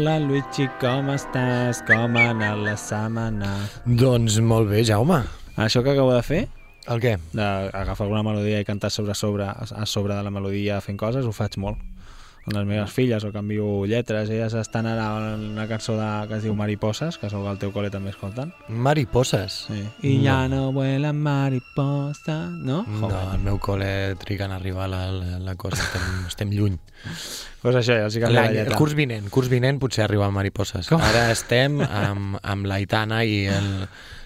Hola Luigi, com estàs? Com ha anat la setmana? Doncs molt bé, Jaume. Això que acabo de fer, El què? d'agafar alguna melodia i cantar sobre sobre, a sobre de la melodia fent coses, ho faig molt. Amb les meves filles, o canvio lletres, elles estan ara en una cançó de, que es diu Mariposes, que segur que al teu col·le també escolten. Mariposses. Sí. I No. ja no vuelan mariposa, no? No, al meu col·le triguen a arribar la, la, la cosa, estem, estem lluny. Pues això, ja els hi canvia la L'any, el lletra. curs vinent, curs vinent potser arriba a Mariposses. Com? Ara estem amb, amb l'Aitana i el...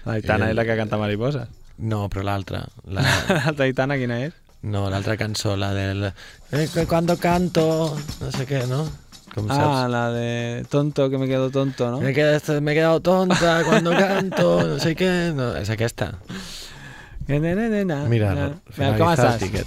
La Aitana el- és la que canta Mariposa. No, però l'altra. La, La Aitana quina és? No, l'altra cançó, la del... Eh, cuando canto... No sé què, no? Com Ah, saps? la de tonto, que me quedo tonto, no? Me, he quedado, me he quedado tonta cuando canto, no sé què... No, és aquesta. Mira, Mira, com estàs? tiquet.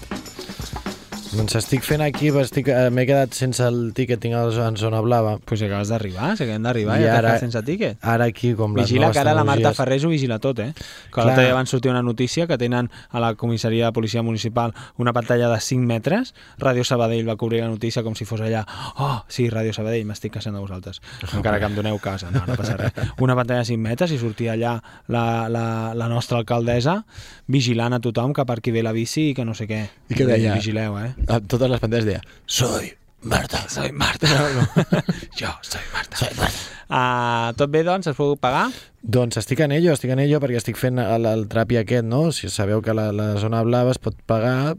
Doncs estic fent aquí, estic, eh, m'he quedat sense el tíquet, tinc el en zona blava. Pues acabes d'arribar, si acabem d'arribar, I ja t'has ara- quedat sense tiquet. Ara aquí, com les Vigila noves que ara la Marta Ferrés ho vigila tot, eh? Que l'altre dia van sortir una notícia que tenen a la comissaria de policia municipal una pantalla de 5 metres. Ràdio Sabadell va cobrir la notícia com si fos allà oh, sí, Ràdio Sabadell, m'estic casant de vosaltres. Encara que em doneu casa, no, no passa res. Una pantalla de 5 metres i sortia allà la, la, la nostra alcaldessa vigilant a tothom que per qui ve la bici i que no sé què. I què deia? Vigileu, eh? A totes les pantalles deia Soy Marta. Soy Marta. No, no. jo soy Marta. Soy Marta. Uh, tot bé, doncs? Has pogut pagar? Doncs estic en ello, estic en ello perquè estic fent el, el trapi aquest, no? Si sabeu que la, la zona blava es pot pagar,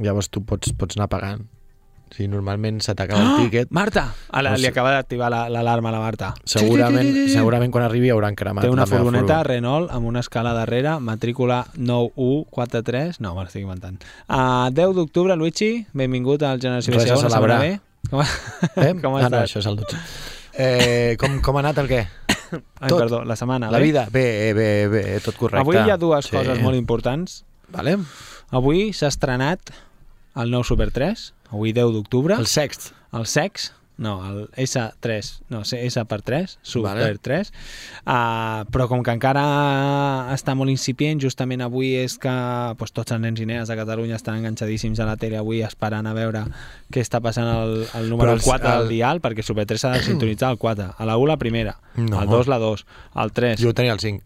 llavors tu pots, pots anar pagant. Si normalment se t'acaba el tíquet, Marta! A la, No li sé. acaba d'activar la- l'alarma a la Marta. segurament, segurament quan arribi hauran cremat Té una furgoneta furgo. Renault amb una escala darrere, matrícula 9143... No, me l'estic inventant. Uh, 10 d'octubre, Luigi, benvingut al Generació Res a BCO, una celebrar. Com, Eh? com ah, no, això és el 12. Eh, com, com ha anat el què? Ai, tot. perdó, la setmana. La bé? vida? Bé, bé, bé, tot correcte. Avui hi ha dues Sí. coses molt importants. Vale. Avui s'ha estrenat el nou Super 3, avui 10 d'octubre. El sext. el sex, no, el S3, no, S per 3, Super Vale. 3, uh, però com que encara està molt incipient, justament avui és que pues, tots els nens i nenes de Catalunya estan enganxadíssims a la tele avui esperant a veure què està passant al, al número els- 4 del el- dial, perquè Super 3 s'ha de sintonitzar al 4, a la 1 la primera, No. al 2 la 2, al 3. Jo tenia el 5.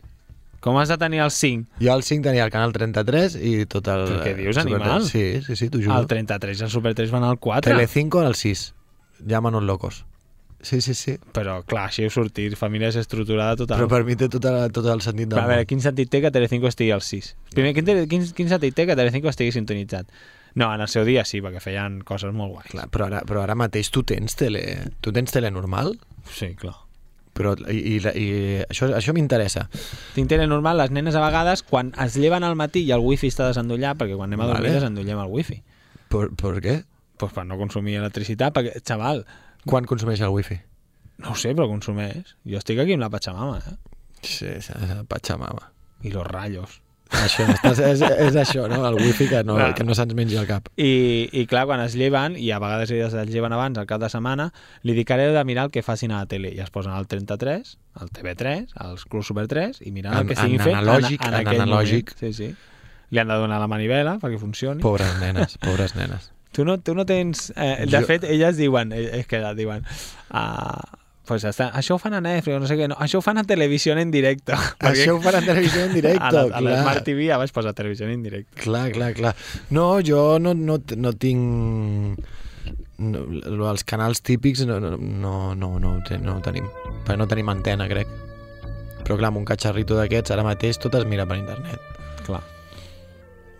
Com has de tenir el 5? Jo al 5 tenia el canal 33 i tot el... Però què dius, Super animal? 3. Sí, sí, sí, t'ho juro. El 33 i el Super 3 van al 4. Telecinco al 6. Llámanos locos. Sí, sí, sí. Però clar, així heu sortit, família és estructurada total. Però per mi té tot, el- tot el sentit del a veure, quin sentit té que Telecinco estigui al 6? Primer, quin, quin, quin sentit té que Telecinco estigui sintonitzat? No, en el seu dia sí, perquè feien coses molt guais. Clar, però, ara, però ara mateix tu tens tele, tu tens tele normal, Sí, clar. Però i, i, i això, això m'interessa. Tinc tele normal, les nenes a vegades, quan es lleven al matí i el wifi està desendollat, perquè quan anem a dormir Vale. desendollem el wifi. Per, per què? Pues per no consumir electricitat, perquè, xaval, Quan consumeix el wifi? no sé, però consumeix. Jo estic aquí amb la Pachamama, eh? Sí, sí, Pachamama. I los rayos. Això, estàs, és, és això, no? El wifi que no, Clar. que no se'ns mengi el cap. I, I clar, quan es lleven, i a vegades elles es lleven abans, al cap de setmana, li dic ara de mirar el que facin a la tele. I es posen al 33, al TV3, als Club Super 3, i miren el En- que estiguin en fent analògic, en, en aquell analògic. moment. Sí, sí. Li han de donar la manivela perquè funcioni. Pobres nenes, pobres nenes. Tu no, tu no tens... Eh, de Jo- fet, elles diuen, eh, és que diuen, uh, pues està, això ho fan a Netflix, no sé què, no, això ho fan a televisió en directe. Això ho fan en televisió en directe, a la, a la clar. Smart TV ja vaig posar televisió en directe. Clar, clar, clar. No, jo no, no, no tinc... No, els canals típics no, no, no, no, no, no tenim. Perquè no tenim antena, crec. Però clar, amb un catxarrito d'aquests, ara mateix tot es mira per internet. Clar.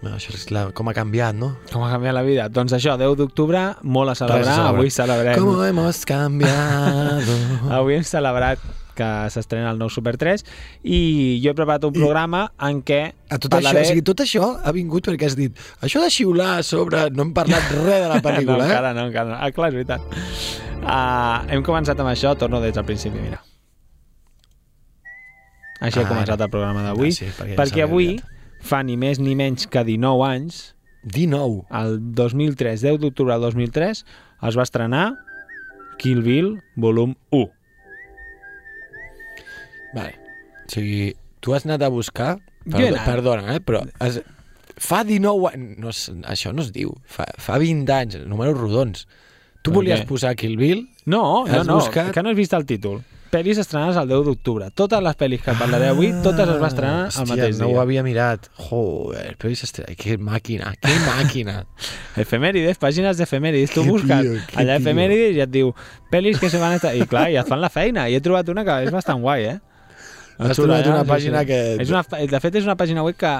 Això és la, com ha canviat, no? Com ha canviat la vida? Doncs això, 10 d'octubre, molt a celebrar. Res. Avui celebrem... Com hemos cambiado. Avui hem celebrat que s'estrena el nou Super 3 i jo he preparat un programa en què A tot això, o sigui, tot això ha vingut perquè has dit això de xiular a sobre, no hem parlat res de la pel·lícula, no, eh? encara no, encara no. Ah, clar, és veritat. Uh, hem començat amb això, torno des del principi, mira. Així ha Ah, començat el programa d'avui. Ah, sí, perquè perquè avui. Fa ni més ni menys que 19 anys, 19. el 2003, 10 d'octubre del 2003, es va estrenar Kill Bill volum 1. Vale. O sigui, tu has anat a buscar... Perdó, anat. perdona, eh? Però has, fa 19 anys... No, això no es diu. Fa, fa 20 anys, números rodons. Tu volies posar Kill Bill? No, no, no, buscat? que no has vist el títol. Pel·lis estrenades el 10 d'octubre. Totes les pel·lis que parlaré avui, totes es va estrenar Hòstia, el mateix no ho dia. havia mirat. Joder, però és estre... Que màquina, que màquina. Efemèrides, pàgines d'efemèrides. Tu Que busques tio, allà tio. efemèrides i et diu pel·lis que se van estar... I clar, i et fan la feina. I he trobat una que és bastant guai, eh? Has trobat una sí, pàgina sí. que- És una, de fet, és una pàgina web que,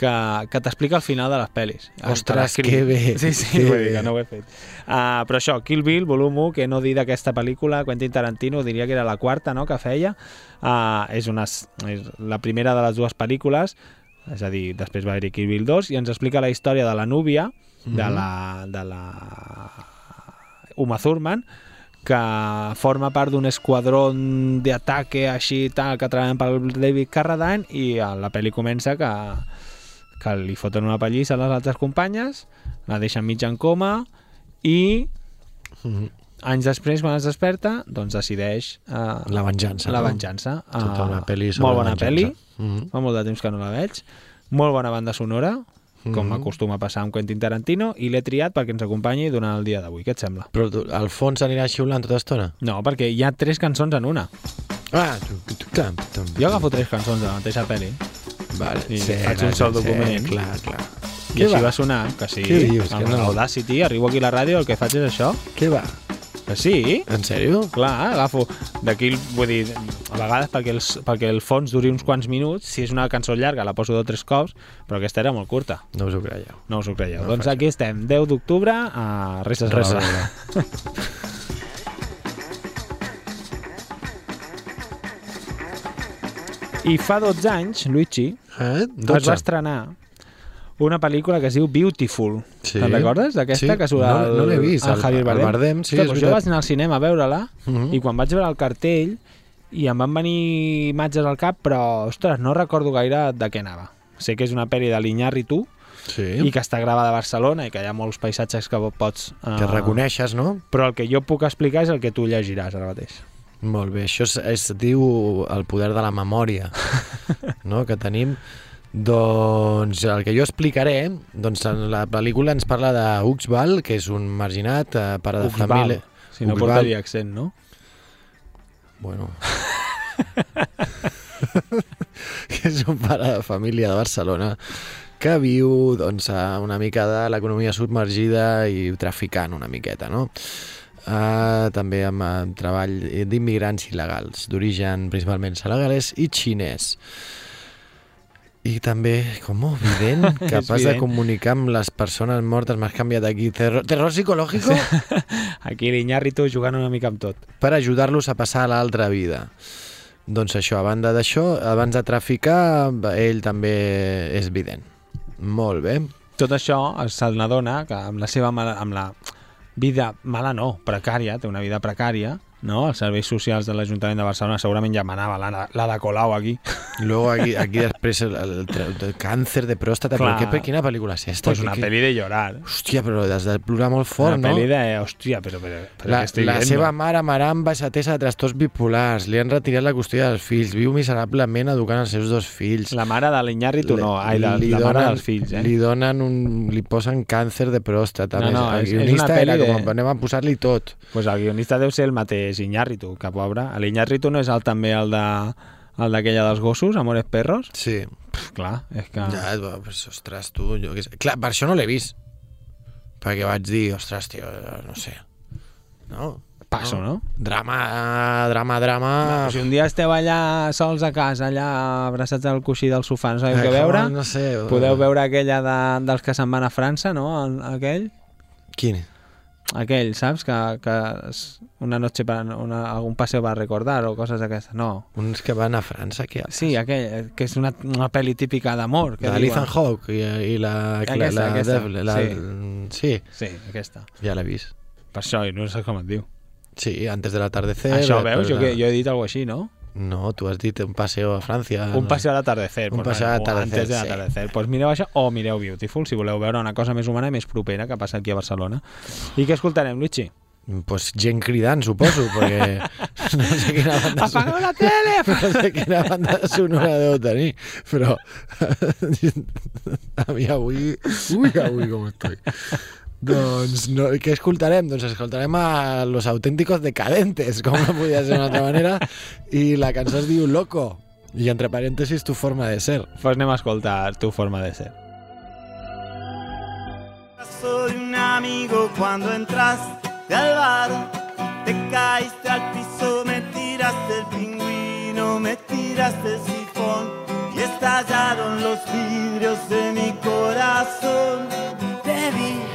que, que t'explica el final de les pel·lis. Ostres, que bé, Sí, sí, que bé. que no ho he fet. Uh, però això, Kill Bill, volum 1, que no dir d'aquesta pel·lícula, Quentin Tarantino, diria que era la quarta no?, que feia. Uh, és, una, és la primera de les dues pel·lícules, és a dir, després va haver-hi Kill Bill 2, i ens explica la història de la núvia, de la, de la Uma Thurman, que forma part d'un esquadró d'ataque així tal, que treballen pel David Carradine i a la pel·li comença que, que li foten una pallissa a les altres companyes, la deixen mig en coma i Mhm. anys després, quan es desperta, doncs decideix uh, La venjança, la no? venjança. Tota una pel·li sobre molt bona venjança. pel·li, Mhm. fa molt de temps que no la veig, molt bona banda sonora, com Mhm. acostuma a passar amb Quentin Tarantino, i l'he triat perquè ens acompanyi durant el dia d'avui. Què et sembla? Però tu, al fons anirà xiulant tota estona? No, perquè hi ha tres cançons en una. Ah, tu, tu, tam, tam. Jo agafo tres cançons de la mateixa pel·li Vale. i faig un sol document. Sí, clar, clar. i Què així va? va sonar, que sí. Què dius? Amb Que no? Audacity, arribo aquí a la ràdio, el que faig és això. Què va? Que sí, En sèrio? clar, agafo d'aquí, vull dir, a vegades perquè, els, perquè el fons duri uns quants minuts, si és una cançó llarga la poso dos o tres cops, però aquesta era molt curta, No us ho creieu. no us ho creieu. No doncs aquí estem, 10 d'octubre, a res a Res a celebrar. I fa 12 anys, Luigi, Eh? es va estrenar una pel·lícula que es diu Beautiful. Sí. Te'n recordes d'aquesta? Sí. Que surt No- no l'he vist, el el- Javier el Bardem. Bardem, sí, és doncs jo vaig anar al cinema a veure-la Mhm. i quan vaig veure el cartell i em van venir imatges al cap, però, ostres, no recordo gaire de què anava. Sé que és una pel·li de l'Iñárritu Sí. i que està gravada a Barcelona i que hi ha molts paisatges que pots... eh, Que reconeixes, no? Però el que jo puc explicar és el que tu llegiràs ara mateix. Molt bé, això es, es diu el poder de la memòria no? que tenim. Doncs el que jo explicaré, doncs en la pel·lícula ens parla de Uxbal, que és un marginat, eh, pare de Uxbal, família... Si no Uxbal. portaria accent, no? Bueno... que és un pare de família de Barcelona que viu doncs, a una mica de l'economia submergida i traficant una miqueta, no? Uh, també amb, amb treball d'immigrants il·legals, d'origen principalment senegalès i xinès. I també, com vident, capaç de comunicar amb les persones mortes. M'has canviat aquí. Terror, terror psicològico? Aquí l'Iñárritu jugant una mica amb tot. per ajudar-los a passar a l'altra vida. Doncs això, a banda d'això, abans de traficar, ell també és vident. Molt bé. Tot això se n'adona que amb la seva mala, amb la vida mala no, precària, té una vida precària, no? Els serveis socials de l'Ajuntament de Barcelona segurament ja manava la, la de Colau aquí. I luego aquí, aquí després el, el, el, el càncer de pròstata, però Clar. què, quina pel·lícula és esta? Pues una Que- pel·li de llorar. Hòstia, però has de plorar molt fort, una no? pel·li de... Hòstia, però, però, però La, estic la seva mare, Maramba, és atesa de trastorns bipolars, li han retirat la custòdia dels fills, viu miserablement educant els seus dos fills. La mare de l'Iñárritu no, ai, la, Li la mare donen- dels fills, eh? Li donen un... li posen càncer de pròstata. No, no, el és- és una guionista era pel·li com, de- anem a posar-li tot. pues el guionista deu ser el mateix Iñárritu, que pobre. L'Iñárritu no és el, també el de el d'aquella dels gossos, Amores Perros? Sí. Pff, clar, és que... Ja, pues, ostres, tu, jo què sé. Clar, per això no l'he vist. Perquè vaig dir, ostres, tio, no sé. No? Passo, no? Drama, drama, drama... Però si un dia esteu allà sols a casa, allà abraçats al coixí del sofà, no sabeu Eh, què veure, No sé. podeu veure aquella de, dels que se'n van a França, no? El, aquell? Quin? Aquell, saps? Que, que una noche para, una, algun paseo para recordar o coses d'aquestes. No. Uns que van a França, que Sí, aquell, que és una, una pel·li típica d'amor. que de diuen. Ethan Hawke i, i la... Aquesta, la, aquesta, Def- la, sí. Sí, aquesta. ja l'he vist. Per això, i no sé com et diu. Sí, antes del atardecer. Això después veus? Jo, de- que, jo he dit alguna així, no? No, tu has dit un paseo a Francia. Un paseo al atardecer. Un pues paseo al bueno, o atardecer, Antes de sí. l'atardecer. Pues mireu això o mireu Beautiful, si voleu veure una cosa més humana i més propera que passa aquí a Barcelona. I què escoltarem, Luigi? Pues gent cridant, suposo, perquè no sé quina banda Apagueu la tele! no sé quina banda sonora deu tenir, però a mi avui... Ui, avui com estoy. Doncs no, què escoltarem? Doncs escoltarem a Los Auténticos Decadentes, com no podia ser d'una altra manera, i la cançó es diu Loco, i entre parèntesis tu forma de ser. Pues anem a escoltar tu forma de ser. Soy un amigo cuando entraste al bar, te caíste al piso, me tiraste el pingüino, me tiraste el sifón y estallaron los vidrios de mi corazón. Te vi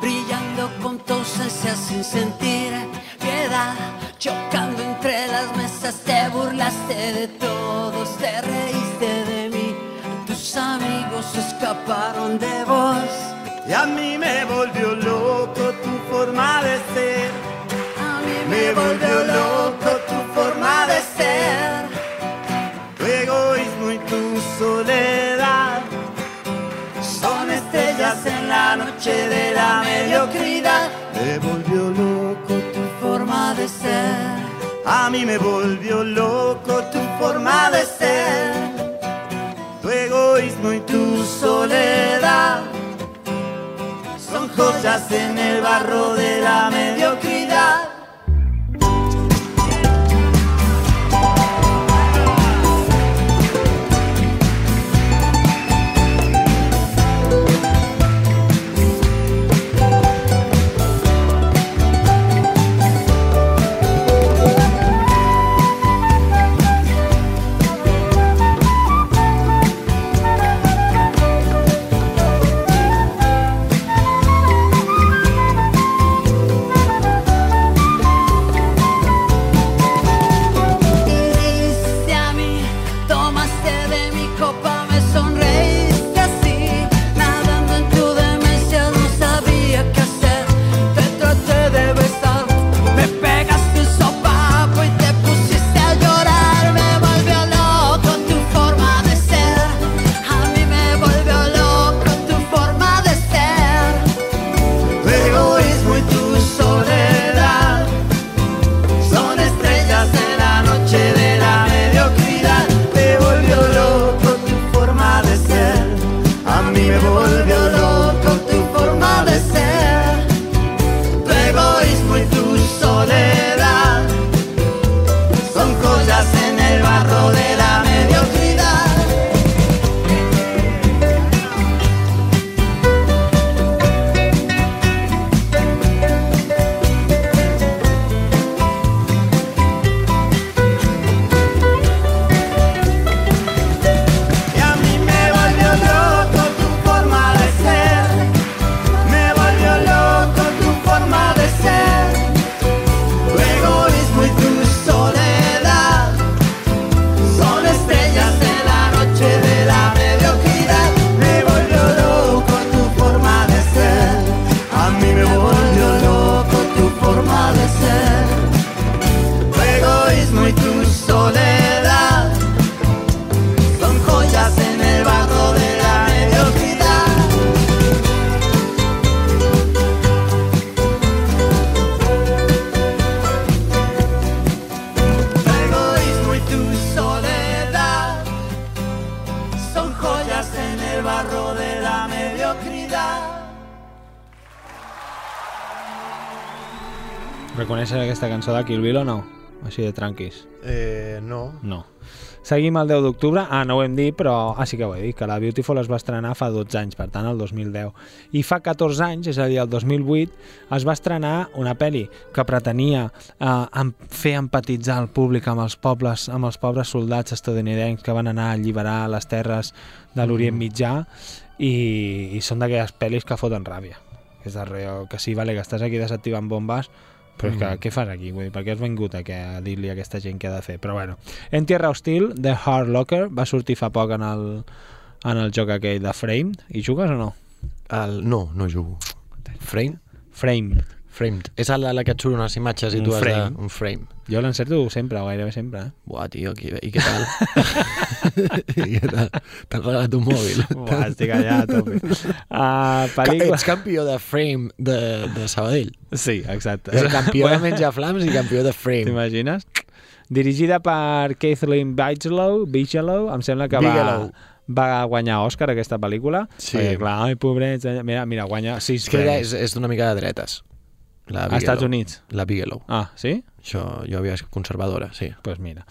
brillando con ausencia sin sentir piedad, chocando entre las mesas, te burlaste de todos, te reíste de mí, tus amigos escaparon de vos. Y a mí me volvió loco tu forma de ser, A mí me volvió loco noche de la mediocridad. Me volvió loco tu forma de ser. A mí me volvió loco tu forma de ser, tu egoísmo y tu soledad. Son joyas en el barro de la mediocridad. Reconeixes aquesta cançó de Kill Bill o no? Així de tranquis. Eh, no. No. Seguim el 10 d'octubre. Ah, no ho hem dit, però... Ah, sí que ho he dit, que la Beautiful es va estrenar fa 12 anys, per tant, el 2010. I fa 14 anys, és a dir, el 2008, es va estrenar una pel·li que pretenia eh, em- fer empatitzar el públic amb els pobles, amb els pobres soldats estadounidencs que van anar a alliberar les terres de l'Orient Mitjà i, i són d'aquelles pel·lis que foten ràbia. És de reo, que sí, vale, que estàs aquí desactivant bombes, però és que què fas aquí? Vull dir, per què has vingut aquí a dir-li a aquesta gent què ha de fer? Però bueno, en Tierra Hostil, The Hard Locker, va sortir fa poc en el, en el joc aquell de Frame. I jugues o no? El, no, no jugo. Frame? Frame. Framed. És de la que et surt unes imatges i Un tu has frame. de... Un frame. Jo l'encerto sempre, o gairebé sempre. Eh? Buah, tio, qui, i què tal? I què tal? T'han regalat un mòbil. Uah, estic allà a tope. Uh, pel·lícula... Ets campió de frame de, de Sabadell. Sí, exacte. És campió de menjar flams i campió de frame. T'imagines? Dirigida per Kathleen Bigelow, Bigelow, em sembla que va, Bigelow. va guanyar Òscar aquesta pel·lícula. Sí. Perquè, clar, ai, pobrets, mira, mira, guanya sis És que ella és, és d'una mica de dretes. La Als Estats Bigelow. Units. La Bigelow. Ah, sí? Això, jo havia conservadora, sí. Doncs pues mira.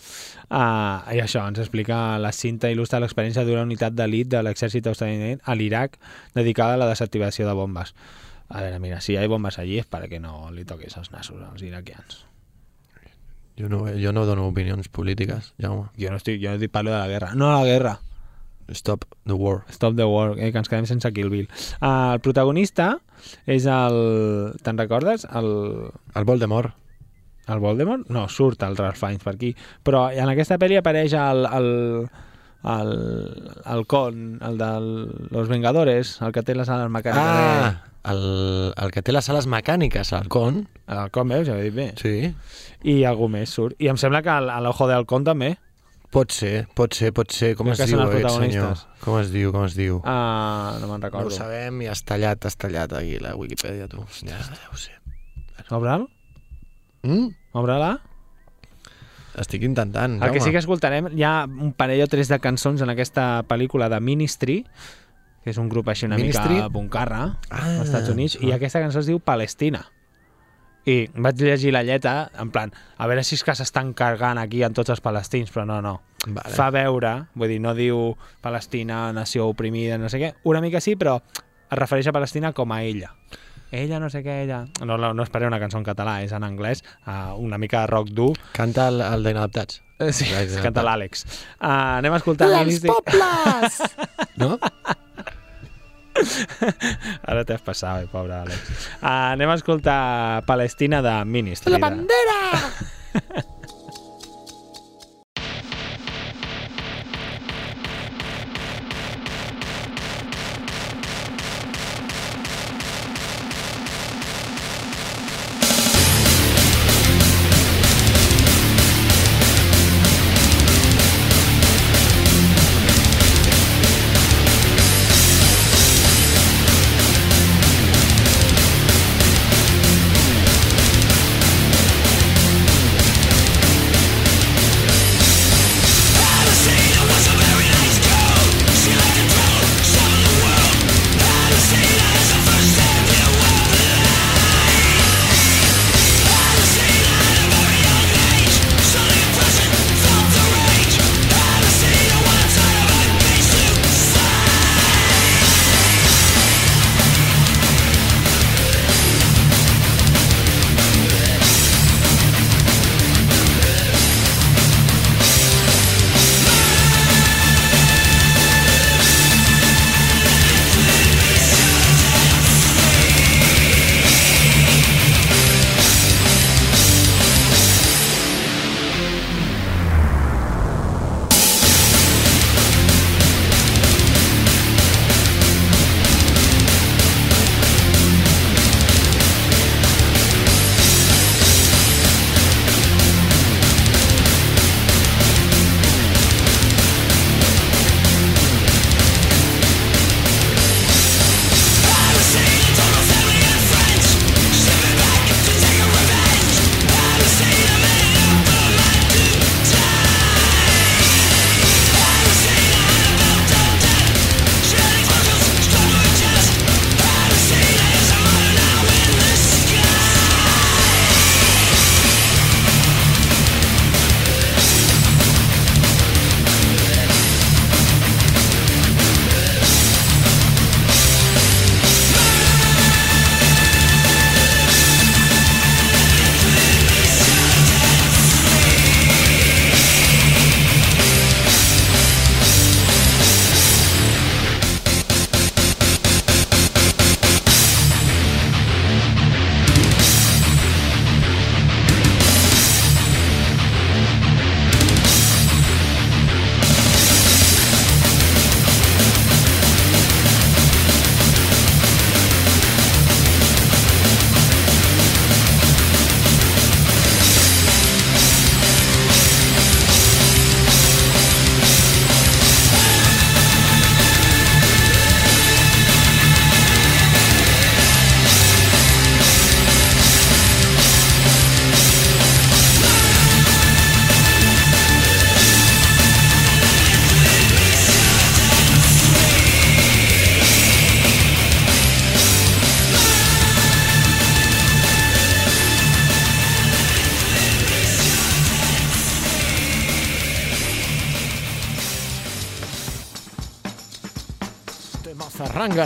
Uh, I això ens explica la cinta il·lustra l'experiència d'una unitat d'elit de l'exèrcit estadounidense a l'Iraq dedicada a la desactivació de bombes. A veure, mira, si hi ha bombes allí és perquè no li toquis els nassos als iraquians. Jo no, jo no dono opinions polítiques, Jaume. Jo no, estic, jo no dic parlo de la guerra. No la guerra. Stop the war. Stop the war, eh, que ens quedem sense Kill Bill. Uh, el protagonista és el... Te'n recordes? El, El Voldemort. el Voldemort? No, surt el Ralph Fiennes per aquí. Però en aquesta pel·li apareix el, el, el, el con, el de Los Vengadores, el que té les ales mecàniques. Ah, el, el que té les sales mecàniques, el con. El con, veus? Ja ho he dit bé. Sí. I algú més surt. I em sembla que l'Ojo del Con també. Pot ser, pot ser, pot ser. Com Crec es diu aquest senyor? Com es diu, com es diu? Uh, no me'n no recordo. ho sabem i has tallat, has tallat aquí la Wikipedia, tu. Ja, ja ho sé. Obre'l? Mm? Obre-la? Estic intentant, El que Jaume. sí que escoltarem, hi ha un parell o tres de cançons en aquesta pel·lícula de Ministry, que és un grup així una Ministry? mica puncarra Ah, als Estats Units, i ah. aquesta cançó es diu Palestina. I vaig llegir la lletra, en plan, a veure si és que s'estan cargant aquí en tots els palestins, però no, no. Vale. Fa veure, vull dir, no diu Palestina, nació oprimida, no sé què, una mica sí, però es refereix a Palestina com a ella. Ella, no sé què, ella... No, no, no espereu una cançó en català, és en anglès, uh, una mica de rock dur, Canta el, el d'Inadaptats. Eh, Sí, es canta l'Àlex. Uh, anem a escoltar Ministry. pobles! no? Ara t'has passat, eh, pobre Àlex. Uh, anem a escoltar Palestina de Ministry. La de- bandera!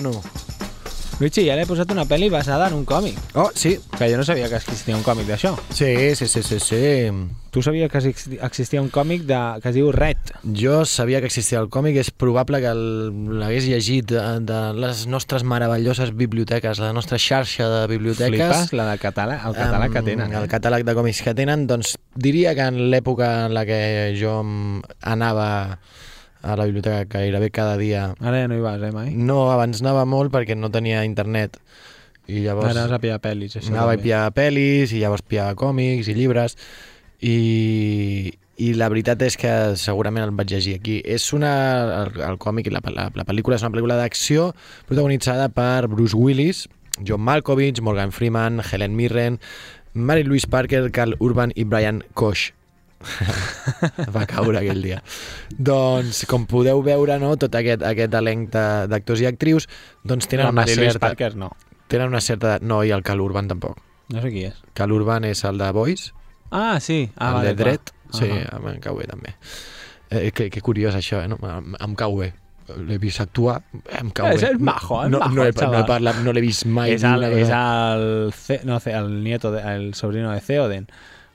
Zarrangano. Luigi, ja l'he posat una pel·li basada en un còmic, Oh, sí, que jo no sabia que existia un còmic d'això. sí, sí, sí, sí, sí. Tu sabies que exi- existia un còmic de, que es diu Red. Jo sabia que existia el còmic, és probable que el- l'hagués llegit de, de les nostres meravelloses biblioteques, la nostra xarxa de biblioteques. Flipes la del català, el català que tenen. El Eh? catàleg de còmics que tenen, doncs diria que en l'època en la que jo anava a la biblioteca gairebé cada dia, Ara ja no hi vas, eh, mai? no, abans anava molt perquè no tenia internet i llavors Ara vas a pillar pel·lis, això. anava a també. pillar pel·lis i llavors pillava còmics i llibres i, i la veritat és que segurament el vaig llegir aquí. És una, el, el còmic i la, la, la pel·lícula és una pel·lícula d'acció protagonitzada per Bruce Willis, John Malkovich, Morgan Freeman, Helen Mirren, Mary Louise Parker, Carl Urban i Brian Koch. va caure aquell dia. Doncs, com podeu veure, no, tot aquest, aquest elenc d'actors i actrius doncs tenen La una certa... Parker, no. Tenen una certa... No, i el Cal Urban tampoc. No sé qui és. Cal Urban és el de Boys, Ah, sí. Ah, el vale, de Dret. clar. Sí, Ahà. em cau bé també. Eh, que, que curiós això, eh? No? Em, em cau bé. L'he vist actuar, em cau És bé. el majo, el no, majo, no, he, el no, he parlat, no l'he vist mai. és el, és el, no, el nieto, de, el sobrino de Theoden,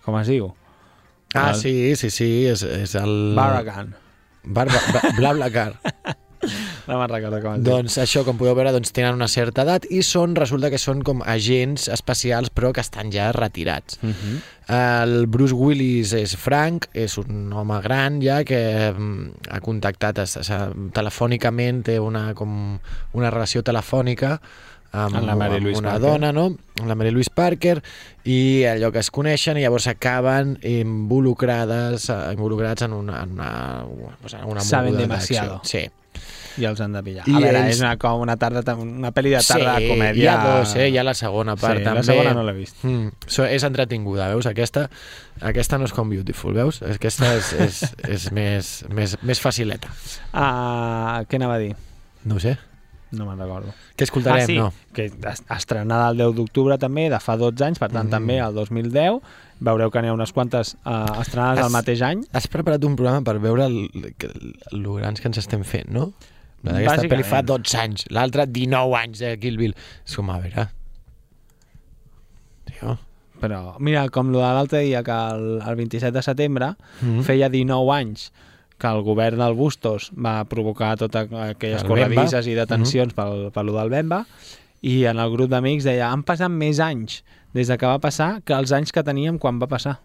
com es diu? Ah, el- sí, sí, sí, és, és el... Baragan. Barba, ba, bla, bla, car. No me'n recordo com es diu. doncs això, com podeu veure, doncs tenen una certa edat i són, resulta que són com agents especials però que estan ja retirats. Uh -huh. El Bruce Willis és franc, és un home gran ja que mm, ha contactat telefònicament, té una, com una relació telefònica amb, Amb la Mary amb Louise una Parker. dona, no? amb la Mary Louise Parker, i allò que es coneixen i llavors acaben involucrades, eh, involucrats en una, en una, pues, en una Saben demasiado. Sí. I els han de pillar. I a veure, ells- és una, com una, tarda, una pel·li de tarda sí, comèdia. hi ha dos, eh? hi ha la segona part sí, també. la segona no l'he vist. Mm, so, és entretinguda, veus? Aquesta, aquesta no és com Beautiful, veus? Aquesta és, és, és més, més, més facileta. Ah, què anava a dir? No sé. No me'n recordo. Què escoltarem? ah, sí, No. que es- estrenada el 10 d'octubre també, de fa 12 anys, per tant Mm. també el 2010. Veureu que n'hi ha unes quantes uh, estrenades Has- al mateix any. Has preparat un programa per veure el, el, el, el grans que ens estem fent, no? La d'aquesta Bàsicament. pel·li fa 12 anys, l'altra 19 anys de Kill Bill. És com, a veure... Tio... Però mira, com lo de l'altre dia, que el, el 27 de setembre Mm. feia 19 anys que el govern del Bustos va provocar totes aquelles El corredisses Bemba. i detencions pel, per lo del Bemba i en el grup d'amics deia han passat més anys des de que va passar que els anys que teníem quan va passar.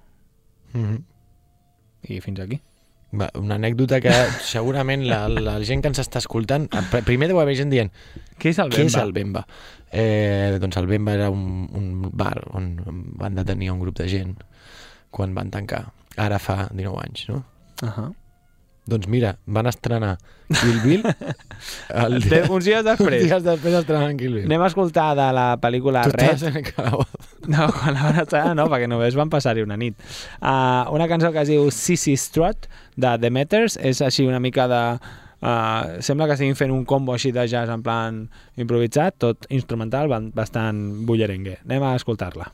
Mm -hmm. I fins aquí. Va, una anècdota que segurament la, la gent que ens està escoltant pr- primer deu haver gent dient Què és el què és el Bemba? Eh, doncs el Bemba era un, un bar on van detenir un grup de gent quan van tancar ara fa 19 anys no? Uh -huh. Doncs mira, van estrenar Kill Bill el Té- uns dies després. uns dies després estrenaven Kill Bill Anem a escoltar de la pel·lícula tu Red. No, quan la van estrenar no, perquè només van passar-hi una nit. Uh, una cançó que es diu Sissy Strut, de Demeters, és així una mica de... Uh, sembla que estiguin fent un combo així de jazz en plan improvisat, tot instrumental, bastant bullerengue. Anem a escoltar-la.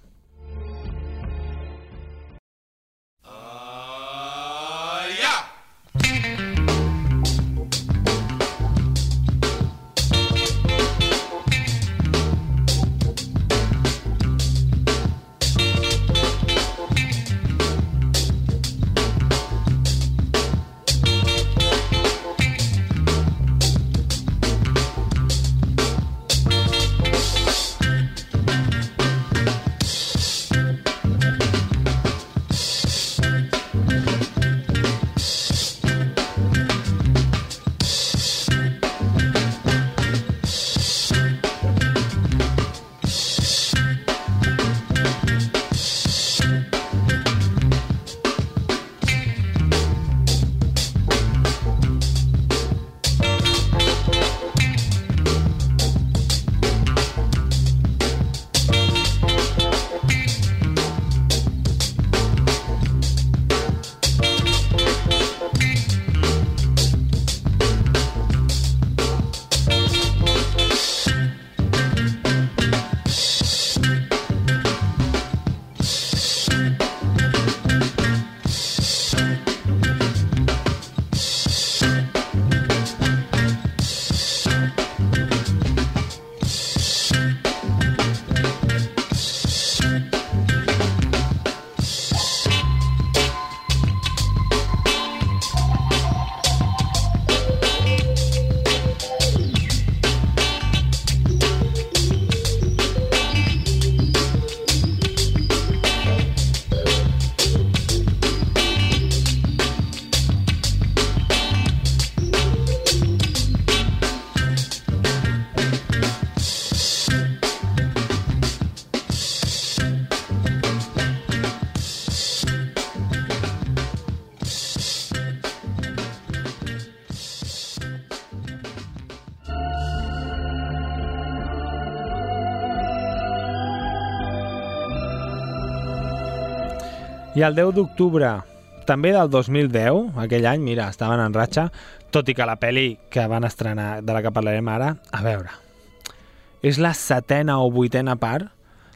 I el 10 d'octubre, també del 2010, aquell any, mira, estaven en ratxa, tot i que la pel·li que van estrenar, de la que parlarem ara, a veure, és la setena o vuitena part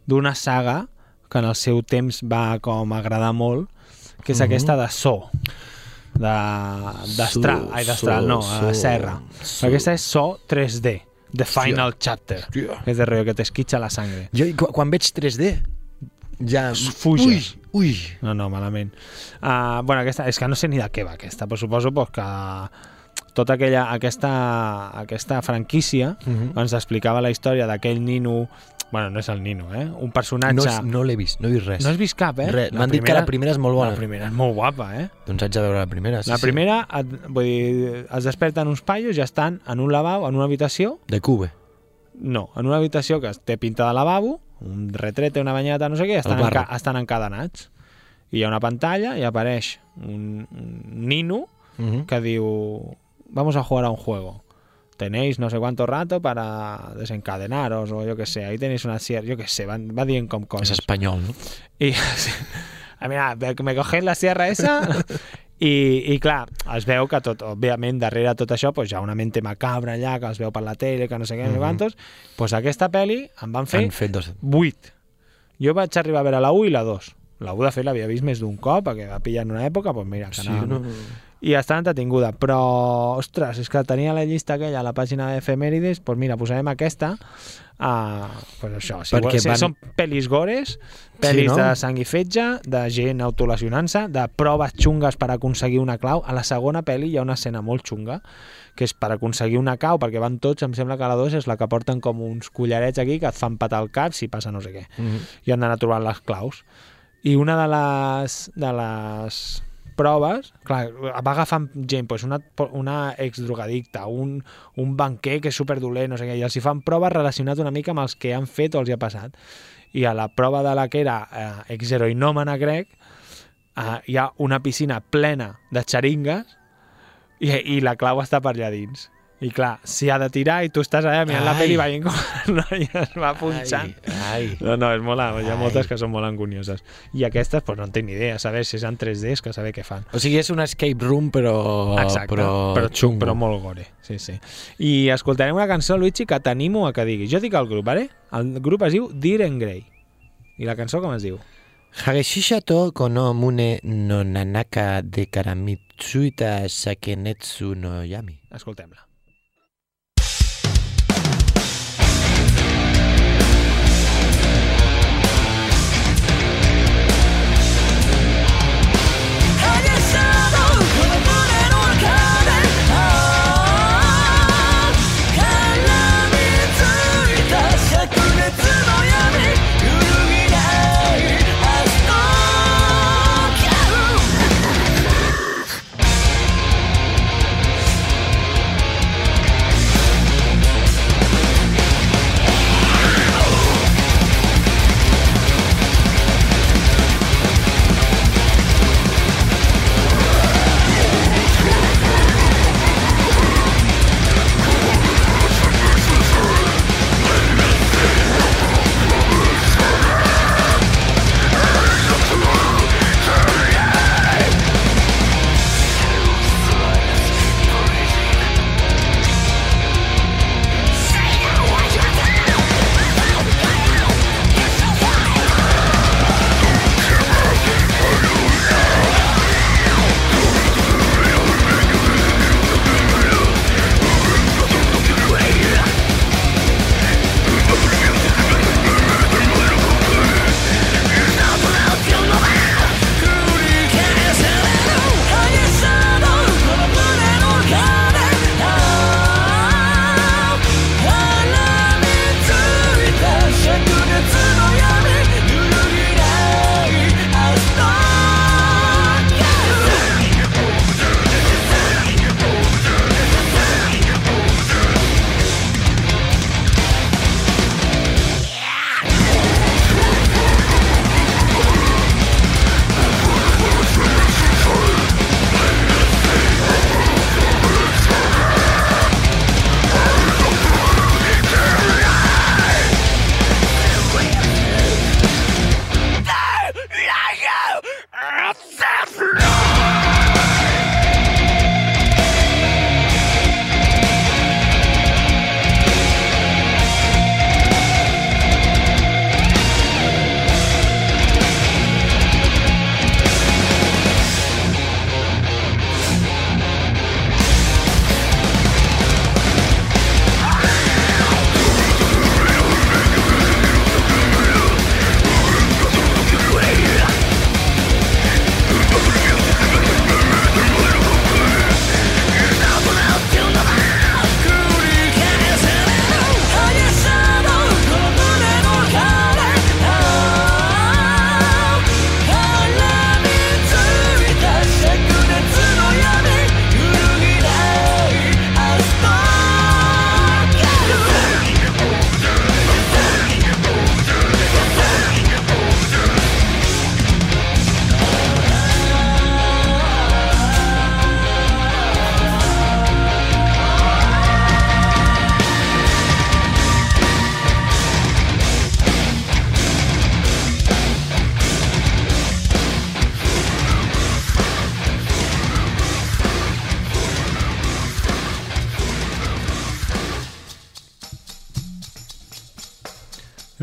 d'una saga que en el seu temps va com agradar molt, que és Mhm. aquesta de So, de d'Astral, So, ai, d'Astral, So, no, a So, Serra. So. Aquesta és So 3D, The Final Chapter, Hòstia. que és de rotllo que t'esquitxa la sangre. Jo, quan veig 3D, ja... Fuges. Ui, ui. No, no, malament. Uh, bueno, aquesta, és que no sé ni de què va aquesta, però suposo pues, que tota aquella, aquesta, aquesta franquícia Mhm. ens explicava la història d'aquell nino, bueno, no és el nino, eh? Un personatge... No, és- no l'he vist, no he vist res. no has vist cap, eh? Res. M'han dit que la primera és molt bona. La primera és molt guapa, eh? Doncs haig de veure la primera. Sí, la primera, et, vull dir, es desperten uns paios i estan en un lavabo, en una habitació, Sí. De Cube. no, en una habitació que té pinta de lavabo, un retrete, una banyeta, no sé què, estan, enca estan encadenats. I hi ha una pantalla i apareix un, un nino Uh -huh. que diu vamos a jugar a un juego. Tenéis no sé cuánto rato para desencadenaros o yo que sé, ahí tenéis una sierra, yo que sé, va, va dient com És coses. espanyol, no? A mira, me cogéis la sierra esa i, i clar, es veu que tot, òbviament darrere tot això pues, hi ha una mente macabra allà que es veu per la tele, que no sé què, no sé quantos, pues aquesta pel·li em van fer Han fet dos... 8. Jo vaig arribar a veure la 1 i la 2. La 1, de fet, l'havia vist més d'un cop, perquè va pillar en una època, doncs mira, que Sí, anava... no... I està entretinguda, però, ostres, és que tenia la llista aquella a la pàgina d'efemèrides, doncs mira, posarem aquesta, uh, pues això, si, Perquè si van- són pel·lis gores, pel·lis no? de sang i fetge, de gent autolesionant-se, de proves xungues per aconseguir una clau. A la segona pel·li hi ha una escena molt xunga, que és per aconseguir una clau, perquè van tots, em sembla que la 2 és la que porten com uns collarets aquí que et fan patar el cap si passa no sé què Mm -hmm. i han d'anar trobant les claus. I una de les, de les proves, clar, va agafant gent, doncs una, una exdrogadicta, un, un banquer que és superdolent, no sé què, i els hi fan proves relacionades una mica amb els que han fet o els hi ha passat. I a la prova de la que era eh, exheroinòmana grec, eh, hi ha una piscina plena de xeringues i, i la clau està per allà dins. I clar, s'hi ha de tirar i tu estàs allà mirant la Ai. pel·li veient com la noia es va punxant. Ai, ai. No, no, és molt, hi ha Ai. moltes que són molt angunioses. I aquestes, pues, no en tinc ni idea. Saber si és en 3D és que saber què fan. O sigui, és un escape room, però... Exacte, però, però, xungo. però molt gore. Sí, sí. I escoltarem una cançó, Luigi, que t'animo a que diguis. Jo dic el grup, vale? El grup es diu Diren Grey. I la cançó com es diu? Hageshisha to kono mune no nanaka de karamitsuita sakenetsu no yami. Escoltem-la.「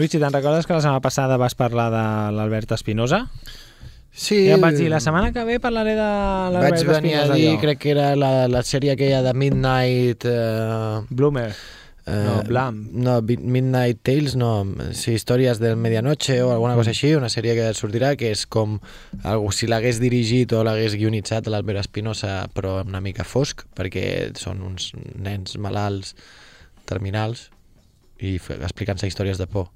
Luigi, te'n recordes que la setmana passada vas parlar de l'Albert Espinosa? Sí, em vaig dir, la setmana que ve parlaré de l'Albert vaig venir a Espinosa. dir, jo. crec que era la, la sèrie aquella de Midnight... Eh, Bloomer. eh, No, Blam. No, Midnight Tales, no, sí, històries del medianoche o alguna cosa així, una sèrie que sortirà que és com algú, si l'hagués dirigit o l'hagués guionitzat l'Albert Espinosa, però una mica fosc, perquè són uns nens malalts terminals i explicant-se històries de por.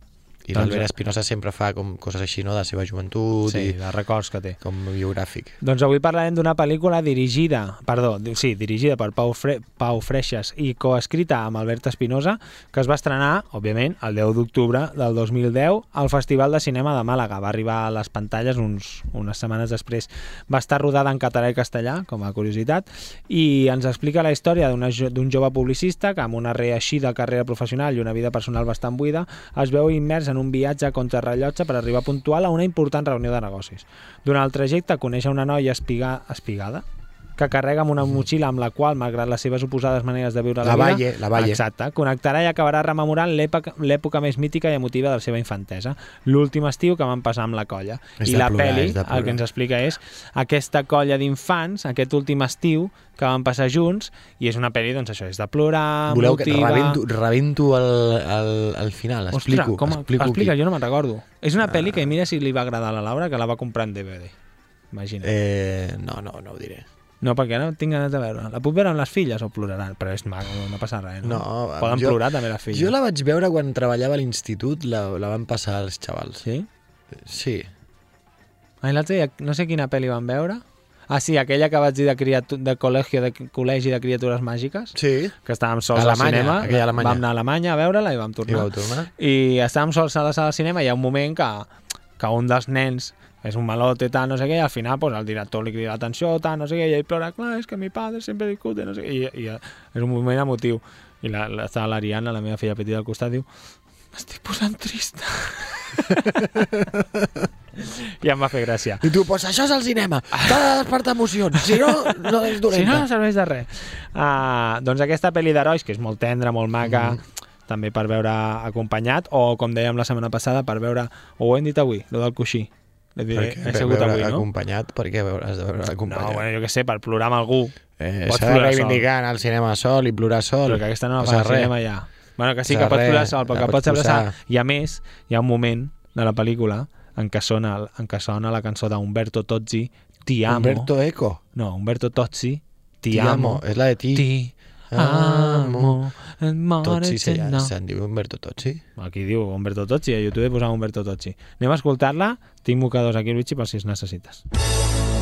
I Doncs- l'Albert Espinosa sempre fa com coses així, no?, de la seva joventut Sí, i de records que té. com biogràfic. Doncs avui parlarem d'una pel·lícula dirigida, perdó, sí, dirigida per Pau, Fre Pau Freixas i coescrita amb Albert Espinosa, que es va estrenar, òbviament, el 10 d'octubre del 2010 al Festival de Cinema de Màlaga. Va arribar a les pantalles uns, unes setmanes després. Va estar rodada en català i castellà, com a curiositat, i ens explica la història d'un jove publicista que amb una reeixida carrera professional i una vida personal bastant buida es veu immers en un viatge a contrarrellotge per arribar puntual a una important reunió de negocis. Durant el trajecte coneix una noia espiga, espigada que carrega amb una motxilla amb la qual, malgrat les seves oposades maneres de viure la, La vida... Valle, la Valle. Exacte, connectarà i acabarà rememorant l'època més mítica i emotiva de la seva infantesa, l'últim estiu que van passar amb la colla. És I la plorar, peli, el que ens explica és aquesta colla d'infants, aquest últim estiu que van passar junts, i és una pel·li, doncs això, és de plorar, Voleu que emotiva... rebento, rebento el, el, el final, explico. Ostres, com, explico explica, aquí. jo no me'n recordo. És una pel·li que mira si li va agradar a la Laura, que la va comprar en DVD. Imagina't. Eh, no, no, no ho diré. No, perquè no tinc ganes de veure. La puc veure amb les filles o ploraran? Però és maco, no passa res. No, No, Poden jo- plorar també les filles. Jo la vaig veure quan treballava a l'institut, la, la van passar als xavals. Sí? Sí. Ah, i l'altre dia, no sé quina pel·li van veure. Ah, sí, aquella que vaig dir de, criatu de col·legi, de col·legi de criatures màgiques, Sí. que estàvem sols Alemanya, al cinema. aquella a Alemanya. Vam anar a Alemanya a veure-la i vam I tornar. vau tornar? I estàvem sols a la sala de cinema i hi ha un moment que, que un dels nens és un malote, tal, no sé què, i al final pues, el director li crida l'atenció, tal, no sé què, i ell plora, clar, és que mi padre sempre discute, no sé què, i, i és un moment emotiu. I la, la, l'Ariana, la meva filla petita al costat, diu, m'estic posant trista. I em va fer gràcia. I tu, pues això és el cinema, t'ha de despertar emocions, si no, no és Si dolenta. no, no serveix de res. Uh, doncs aquesta pel·li d'herois, que és molt tendra, molt maca, mm. També per veure acompanyat, o com dèiem la setmana passada, per veure, o ho hem dit avui, lo del coixí. He, he sigut avui, no? acompanyat, per què veure, has de veure No, acompanyat? bueno, jo què sé, per plorar amb algú. eh, S'ha de reivindicar anar al cinema sol i plorar sol. Però que aquesta no la fa al cinema ja. Bueno, que sí, que pots plorar sol, però que pots abraçar. I a més, hi ha un moment de la pel·lícula en què sona, en què sona la cançó d'Umberto Tozzi, Ti amo. Humberto Eco. No, Umberto Tozzi, Ti, Ti amo. amo. És la de ti. Ti amo. amo. Tozzi se no. se'n diu Humberto Tozzi. Aquí diu Umberto Tozzi, a YouTube posava Umberto Tozzi. Anem a escoltar-la, tinc mocadors aquí, Luigi, per si es necessites. ti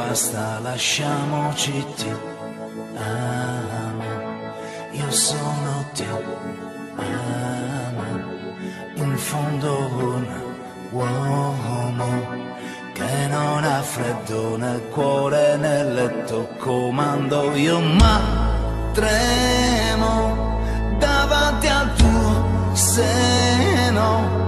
basta, lasciamoci ti amo, io sono ti amo, in fondo un uomo che non ha freddo nel cuore nel letto comando. Io ma tremo davanti al tuo seno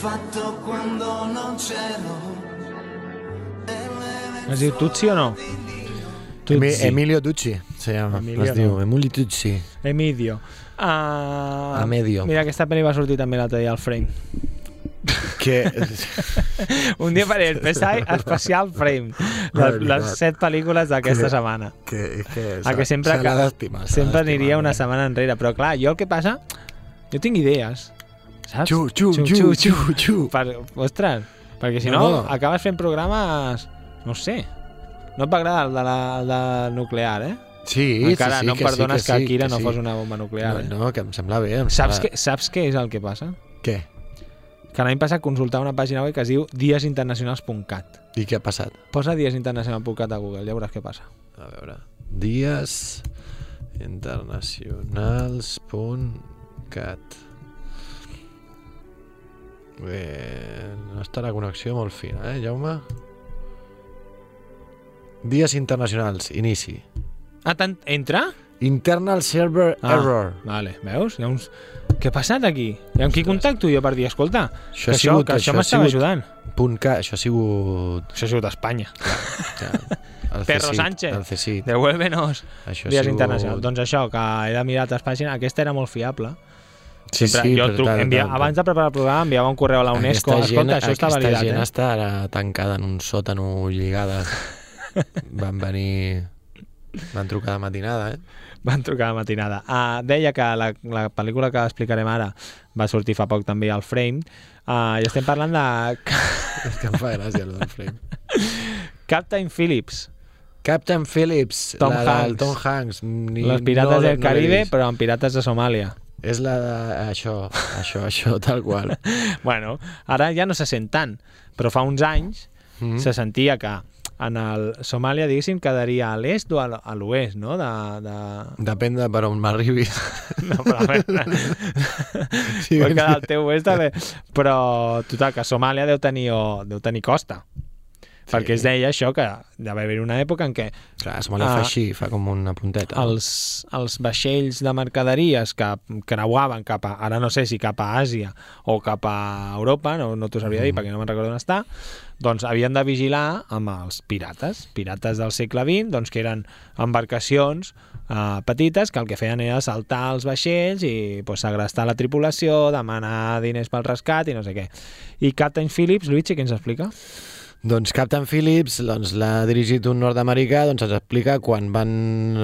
fatto quando non c'ero. Es diu Tutsi o no? Tutsi. Emilio Ducci se llama. Emilio es diu no. Emilio Ducci. Emidio. Uh, A medio. Mira, aquesta pel·li va sortir també l'altre dia al Frame. Que... Un dia faré el PSI especial Frame. Les, les set pel·lícules d'aquesta Que- setmana. que, que A que sempre, que, sempre aniria una eh? setmana enrere. Però clar, jo el que passa... Jo tinc idees. Saps? Xu, xu, xu, xu, xu. Per, ostres, perquè si no, No, no. acabes fent programes... No sé. No et va agradar el de, la, el de nuclear, eh? Sí, Encara sí, sí, no em que perdones sí, que, que sí, Akira que no sí. fos una bomba nuclear, No, eh? no, que em sembla bé. Em Saps, sembla... què, saps què és el que passa? Què? Que l'any passat consultava una pàgina web que es diu diesinternacionals.cat. I què ha passat? Posa diesinternacional.cat a Google, ja veuràs què passa. A veure. Dies internacionals.cat Bé, no està la connexió molt fina, eh, Jaume? Dies internacionals, inici. Ah, tant, entra? Internal server Ah, error. Vale, veus? Hi ha uns... Què ha passat aquí? I amb qui contacto jo per dir, escolta, Això que ha això, sigut- que això això ha m'estava ajudant. Punt K, això ha sigut... Això ha sigut Espanya. Ja, el Perro Sánchez. El CSIC. Devuélvenos. Això Dies sigut- internacionals. Doncs això, que he de mirar altres pàgines. Aquesta era molt fiable. Sí, Sempre, sí, jo però truc, tal, envia, tal, abans de preparar el programa enviava un correu a la UNESCO. Escolta, això està aquesta validat, gent eh? està ara tancada en un sòtano lligada. Van venir... Van trucar de matinada, eh? Van trucar la matinada. Uh, deia que la, la pel·lícula que explicarem ara va sortir fa poc també al Frame uh, i estem parlant de És que em fa gràcia, el del frame. Captain Phillips, Captain Phillips, Tom la Hanks. Tom Hanks. Ni, los pirates no, del no Caribe, vist. però amb pirates de Somàlia. És la de... Això, això, això, tal qual. Bueno, ara ja no se sent tant, però fa uns anys Mm. se sentia que en el Somàlia, diguéssim, quedaria a l'est o a l'oest, no? De, de... Depèn de per on m'arribis. No, però a veure, Sí, pot quedar al teu oest també. Però, total, que Somàlia deu tenir, o, deu tenir costa. Sí. Perquè es deia això, que va haver una època en què Clar, Somàlia Ah. fa així, fa com una punteta. els, els vaixells de mercaderies que creuaven cap a, ara no sé si cap a Àsia o cap a Europa, no, no t'ho sabria dir perquè no me'n recordo on està, doncs havien de vigilar amb els pirates, pirates del segle XX, doncs que eren embarcacions eh, petites que el que feien era saltar els vaixells i pues, segrestar la tripulació, demanar diners pel rescat i no sé què. I Captain Phillips, Luigi, què ens explica? Doncs Captain Phillips doncs, l'ha dirigit un nord-americà, doncs ens explica quan van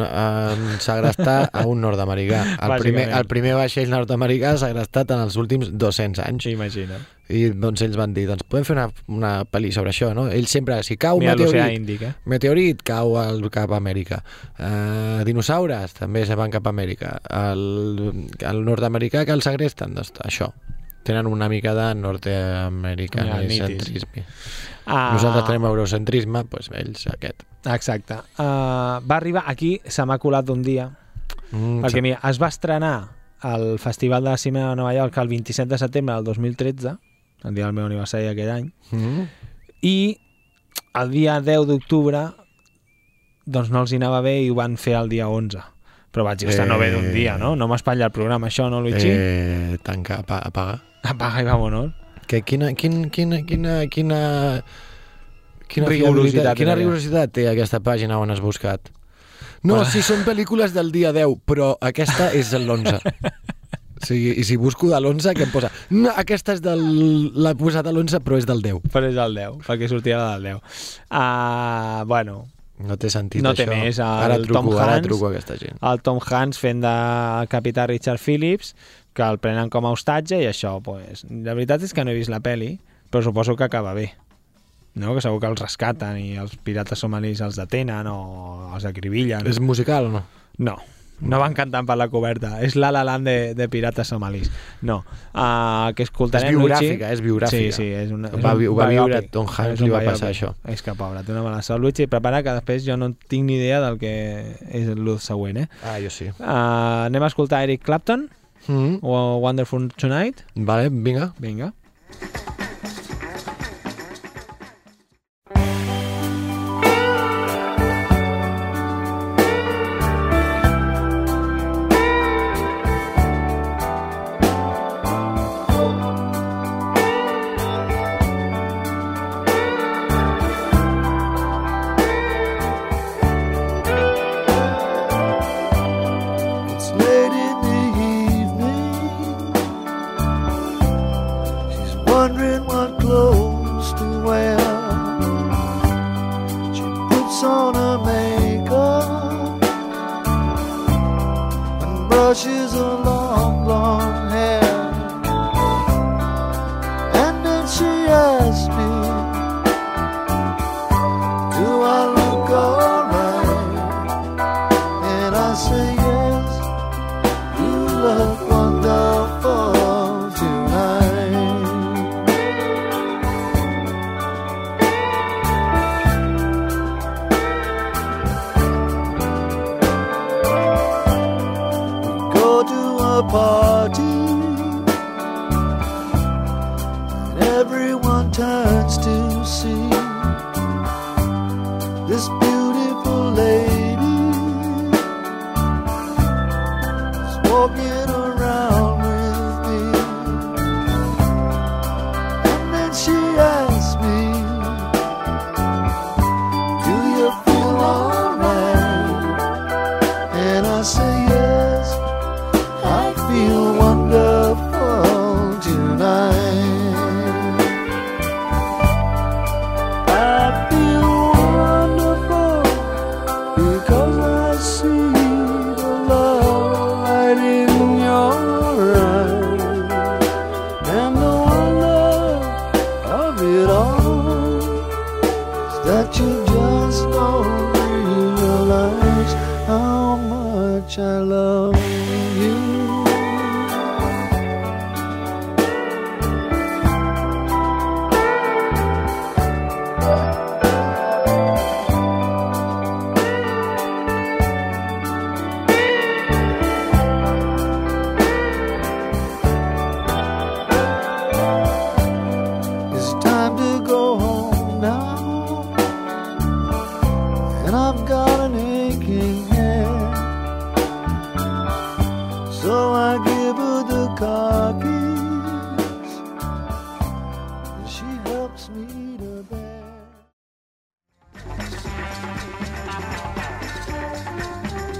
eh, segrestar a un nord-americà. El primer, el primer vaixell nord-americà segrestat en els últims 200 anys. Imagina. I doncs ells van dir, doncs podem fer una, una pel·li sobre això, no? Ells sempre, si cau Mira meteorit, Índic, eh? meteorit cau al, cap a Amèrica. Uh, dinosaures també se van cap a Amèrica. El, el nord-americà que el segresten, doncs això. Tenen una mica de Ja, Ah, Nosaltres tenim eurocentrisme, doncs ells aquest. Exacte. Uh, va arribar aquí, se m'ha colat un dia, Mm, perquè mira, es va estrenar al Festival de Cinema de Nova York el 27 de setembre del 2013, el dia del meu aniversari aquell any, Mm. i el dia 10 d'octubre doncs no els hi anava bé i ho van fer el dia 11. Però vaig dir, ostres, no ve d'un dia, no? No m'espatlla el programa, això, no, Luigi? Eh... Eh, tanca, apa- apaga. Apaga i vámonos. Que quina, quin, quina, quina, quina, quina Rigorositat quina rigorositat té aquesta pàgina on has buscat? No, Bueno. sí, són pel·lícules del dia 10, però aquesta és l'11. O sigui, I si busco de l'11, què em posa? No, aquesta és del... l'ha posat a l'11, però és del 10. Però és el 10, perquè sortia la del 10. Uh, bueno, No té sentit, No té això. més, el ara truco, Tom ara Hanks- truco a aquesta gent. el Tom Hanks fent de capità Richard Phillips, que el prenen com a hostatge i això, pues, la veritat és que no he vist la peli, però suposo que acaba bé. No? Que segur que els rescaten i els pirates somalis els detenen o els acribillen. És musical o no? No, no van cantant per la coberta. És la la land de, de pirates somalis. No. Uh, que escoltarem, És biogràfica, Luigi. és biogràfica. Sí, sí, és una, Va és un ho va viure. Tom Hanks, li va biòpic. passar això. És que, pobre, té una mala sort. Luigi, prepara que després jo no tinc ni idea del que és el següent, eh? Ah, jo sí. Uh, anem a escoltar Eric Clapton Mm o Wonderful Tonight. Vale, vinga. Vinga. is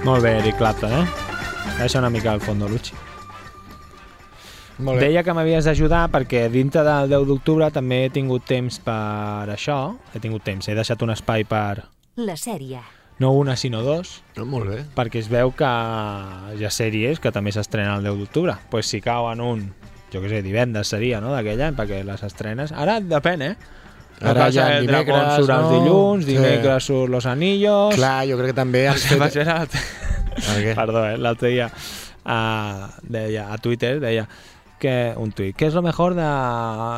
Molt bé, Eric Clapton, eh? Deixa una mica al fons, Luchi. Molt bé. Deia que m'havies d'ajudar perquè dintre del 10 d'octubre també he tingut temps per això. He tingut temps, he deixat un espai per La sèrie. no una sinó dos, No, molt bé. perquè es veu que hi ha sèries que també s'estrenen el 10 d'octubre. Doncs pues si cau en un, jo què sé, divendres seria, no?, d'aquell any, perquè les estrenes... Ara depèn, eh? Ara el dimecres, surt els no? dilluns, Sí. dimecres surt Los Anillos... Clar, jo crec que també has Va fet... ser l'altre- El què? Perdó, eh? l'altre dia a, deia, a Twitter deia que un tuit, ¿qué es lo mejor de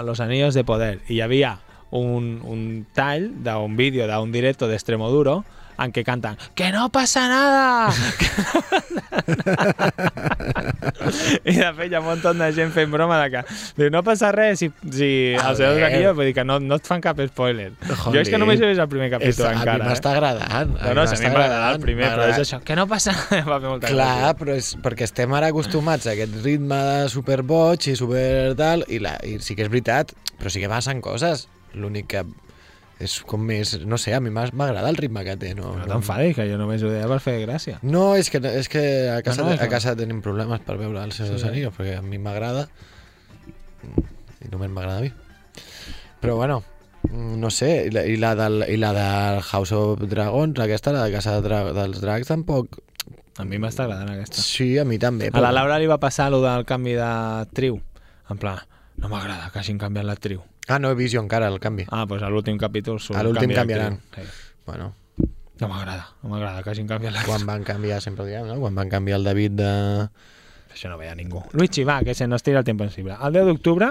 los anillos de poder? Hi havia un, un tall d'un vídeo d'un directo d'Extremoduro en què canten ¡Que no pasa nada! I de fet hi ha un munt de gent fent broma de que diu, no passa res si, si A el senyor veure. d'aquí vull dir que no, no et fan cap spoiler. jo és que només he vist el primer capítol És- a mi encara. m'està agradant. Eh? No, no, si a mi el agradant, primer, però és això. Que no passa Va fer molta Clar, gràcia. però és perquè estem ara acostumats a aquest ritme de superboig i super tal, i, la, i sí que és veritat, però sí que passen coses. L'únic que és com més... No sé, a mi m'agrada el ritme que té. No, No t'enfadis, que jo només ho deia per fer gràcia. No, és que, és que a, casa, No, no, és a casa tenim problemes per veure el Senyor Sí. Anillos, perquè a mi m'agrada i només m'agrada a mi. Però bueno, mm, no sé, i la, i la, del, i la del House of Dragons, aquesta, la de Casa de Dra dels Dracs, tampoc... A mi m'està agradant aquesta. Sí, a mi també. A la Laura li va passar allò del canvi d'actriu. En plan, no m'agrada que hagin canviat l'actriu. Ah, no he vist jo encara el canvi. Ah, doncs a l'últim capítol surt A l'últim canvi canviaran. Sí. Bueno, No m'agrada, no m'agrada que hagin canviat l'actriu. quan van canviar, sempre ho diem, no? Quan van canviar el David de... Això no veia ningú. Luigi, va, que se nos tira el temps encima. El 10 d'octubre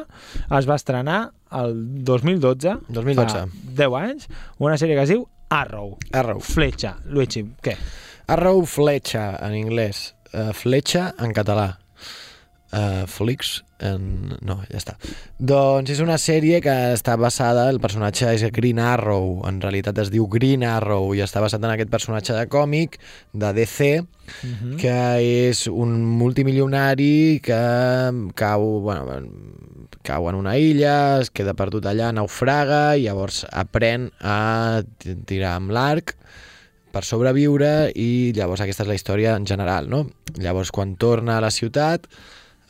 es va estrenar el 2012, 2012. fa 10 anys, una sèrie que es diu Arrow. Arrow. Fletxa. Luigi, què? Arrow Fletxa, en anglès. Uh, fletxa, en català. Uh, Flix, en... no, ja està. Doncs és una sèrie que està basada, el personatge és Green Arrow, en realitat es diu Green Arrow, i està basat en aquest personatge de còmic de DC, Mhm. que és un multimilionari que cau, bueno, cau en una illa, es queda perdut allà, naufraga, i llavors aprèn a tirar amb l'arc per sobreviure i llavors aquesta és la història en general, no? Llavors quan torna a la ciutat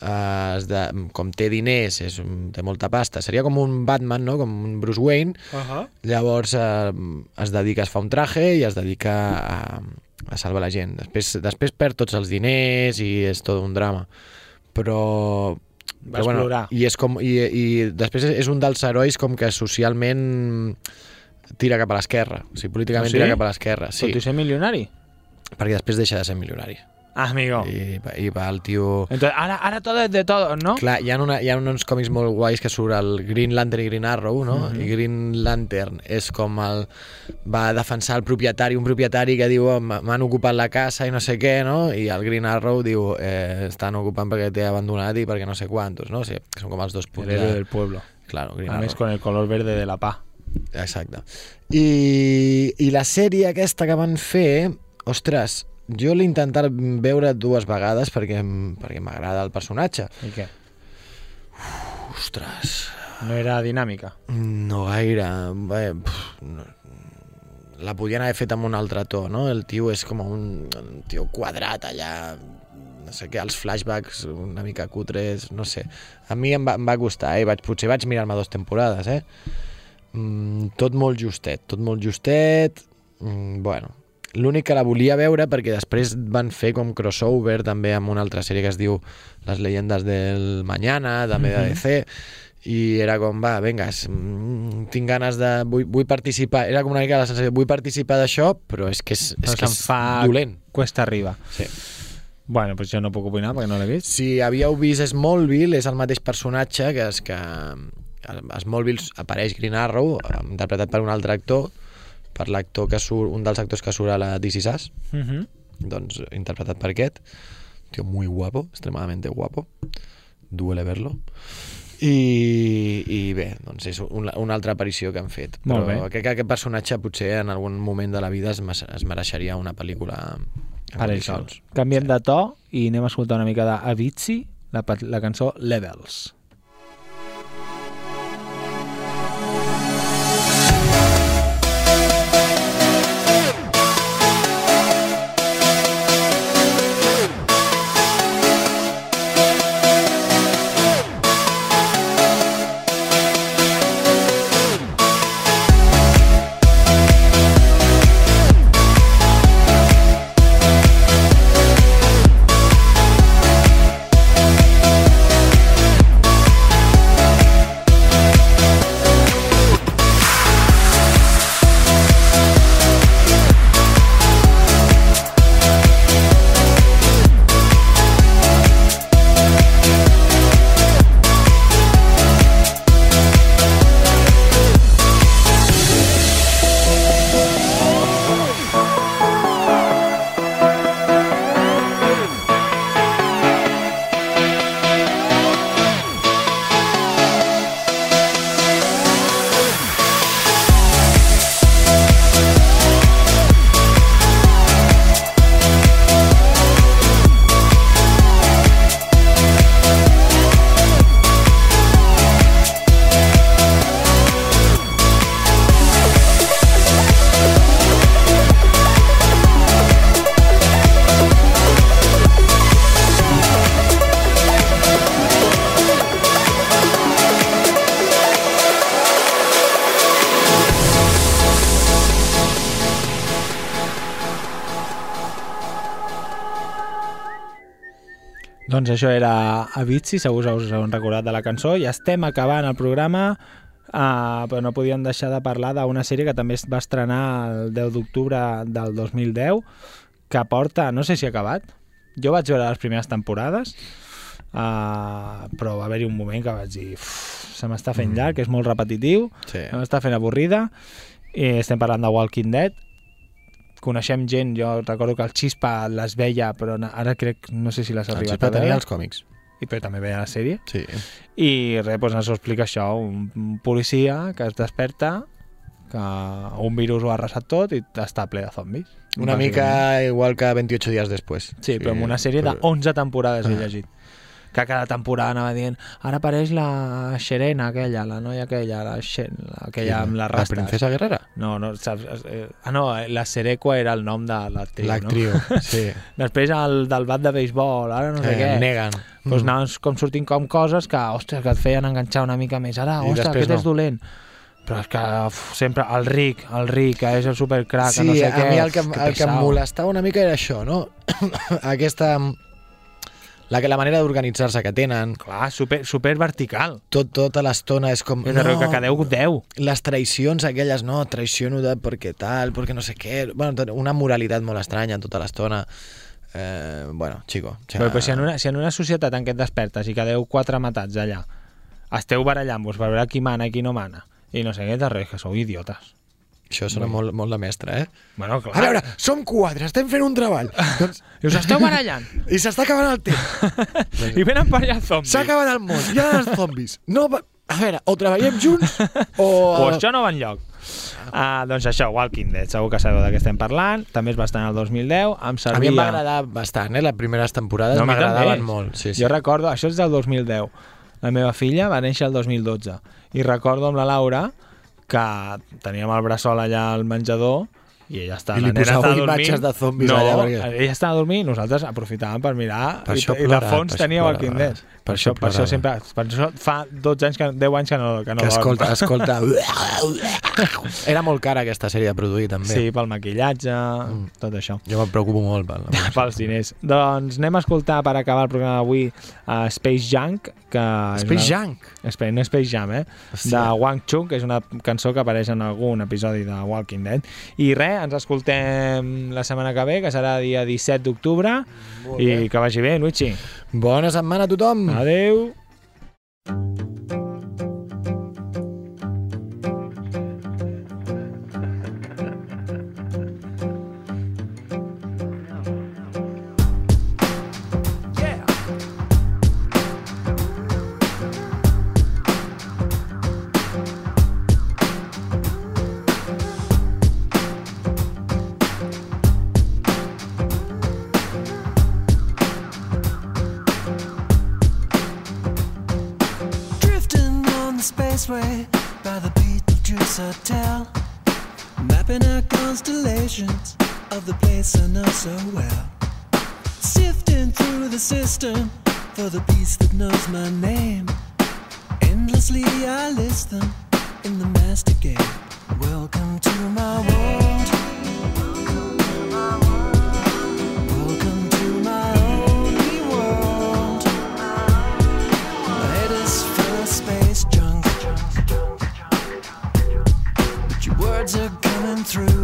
eh, de, com té diners, és, té molta pasta, seria com un Batman, no? com un Bruce Wayne, Uh -huh. llavors eh, es dedica, es fa un traje i es dedica a, a salvar la gent. Després, després perd tots els diners i és tot un drama. Però... Va però explorar. I, és com, i, I després és un dels herois com que socialment tira cap a l'esquerra. O sigui, políticament Ah, sí? tira cap a l'esquerra. Sí, Tot i ser milionari? perquè després deixa de ser milionari. Ah, amigo. I, i va el tio... Entonces, ara, ara todo es de todo, ¿no? Clar, hi ha, una, hi ha uns còmics molt guais que surt el Green Lantern i Green Arrow, no? Mhm. I Green Lantern és com el... va defensar el propietari, un propietari que diu "Oh, "M- m'han ocupat la casa i no sé què, no? I el Green Arrow diu eh, estan ocupant perquè t'he abandonat i perquè no sé quantos, no? O sigui, són com els dos El punts. de- del pueblo. Claro, Green A Arrow. més, con el color verde de la paz. Exacte. I, I la sèrie aquesta que van fer, ostres, jo l'he intentat veure dues vegades perquè, perquè m'agrada el personatge. I què? Ostres, No era dinàmica. no gaire. Bé, pf, no, la podien haver fet amb un altre to, no? El tio és com un, un tio quadrat allà, no sé què, els flashbacks una mica cutres, no sé. A mi em va, em va costar, eh? Vaig, potser vaig mirar-me dues temporades, eh? Mm, tot molt justet, tot molt justet, mm, bueno, l'únic que la volia veure perquè després van fer com crossover també amb una altra sèrie que es diu Les leyendas del mañana, també de Mhm. DC, i era com, va, vinga, mm, tinc ganes de... Vull, vull participar, era com una mica la sensació, vull participar d'això, però és que és, és, que és fa dolent. cuesta arriba. Sí. Bueno, pues jo no puc opinar perquè no l'he vist. Si havíeu vist Smallville, és el mateix personatge que és que Smallville apareix Green Arrow, interpretat per un altre actor, per l'actor que surt, un dels actors que surt a la This Is Us, Uh -huh. doncs interpretat per aquest, tío muy guapo, extremadamente guapo, duele verlo. I, i bé, doncs és una, una altra aparició que han fet. Però crec que aquest personatge potser en algun moment de la vida es, es mereixeria una pel·lícula Per això. condicions. Canviem de to i anem a escoltar una mica d'Avicii, la, la cançó Levels. Doncs això era Avicii, segur que us heu recordat de la cançó, i estem acabant el programa, uh, però no podíem deixar de parlar d'una sèrie que també es va estrenar el 10 d'octubre del 2010, que porta, no sé si ha acabat, jo vaig veure les primeres temporades, uh, però va haver-hi un moment que vaig dir "Uf, se m'està fent Mm. llarg, és molt repetitiu, Sí. se m'està fent avorrida, i estem parlant de Walking Dead, coneixem gent, jo recordo que el Xispa les veia, però ara crec, no sé si les ha arribat Xispa a veure, tenia els còmics. i però també veia la sèrie, Sí. i res, doncs ens ho explica això, un, un policia que es desperta, que un virus ho ha arrasat tot i està ple de zombis. Una mica igual que 28 dies després. Sí, però amb una sèrie de però- 11 temporades he Ah. llegit. Que cada temporada anava dient ara apareix la Xerena aquella, la noia aquella, la Xen, aquella amb les La rastes. princesa guerrera? No, no, saps? Eh, ah, no, la Serecua era el nom de l'actriu, no? L'actriu, sí. Després el del bat de béisbol, ara no sé Eh, què. Negan. Doncs Mm. anaven com sortint com coses que, ostres, que et feien enganxar una mica més. Ara, I ostres, aquest és no. dolent. Però és que uf, sempre el ric, el ric, que és el supercrac, sí, que no sé a què. mi el que, uf, el que em molestava una mica era això, no? Aquesta... La, que la manera d'organitzar-se que tenen, Clar, super, super vertical. tot, tota l'estona és com... És no. que quedeu 10. les traïcions aquelles, no, traiciono de perquè tal, perquè no sé què, bueno, una moralitat molt estranya tota l'estona. Eh, bueno, chico. o Però, però si, en una, si en una societat en què et despertes i quedeu quatre matats allà, esteu barallant-vos per veure qui mana i qui no mana, i no sé què, de res, que sou idiotes. Això sona molt, molt de mestre, eh? Bueno, clar. A veure, som quatre, estem fent un treball. doncs, I us esteu barallant. I s'està acabant el temps. I venen per allà zombis. S'ha acabat el món, hi ha els zombis. No. A veure, o treballem junts o... O això no va enlloc. Ah, doncs això, Walking Dead, segur que sabeu de què estem parlant. També estar en el 2010. Em A servia... mi em va agradar bastant, eh? Les primeres temporades a mi m'agradaven molt. Sí, sí. Jo recordo, això és del 2010. La meva filla va néixer el 2012. I recordo amb la Laura que teníem el bressol allà al menjador i ella està, I li la nena estava dormint. imatges de zombis no, allà, perquè- ella estava dormint i nosaltres aprofitàvem per mirar Per i, això i de fons tenia Walking plorava. Dead. Per Per això, per això sempre, per això fa 12 anys, que, 10 anys que no, que no que escolta, dorm. escolta... Era molt cara aquesta sèrie de produir, també. Sí, pel maquillatge, mm. tot això. Jo me'n preocupo molt. Pel... Pels diners. Doncs anem a escoltar per acabar el programa d'avui uh, Space Junk, que Space una... Junk? Space, no Space Jam, eh? Hòstia. De Wang Chung, que és una cançó que apareix en algun episodi de Walking Dead. I res, ens escoltem la setmana que ve, que serà dia 17 d'octubre. I que vagi bé, Luigi. Bona setmana a tothom! Adeu! So well. Sifting through the system for the piece that knows my name. Endlessly I list them in the master game. Welcome to my world. Welcome to my only world. My head is full of space junk. But your words are coming through.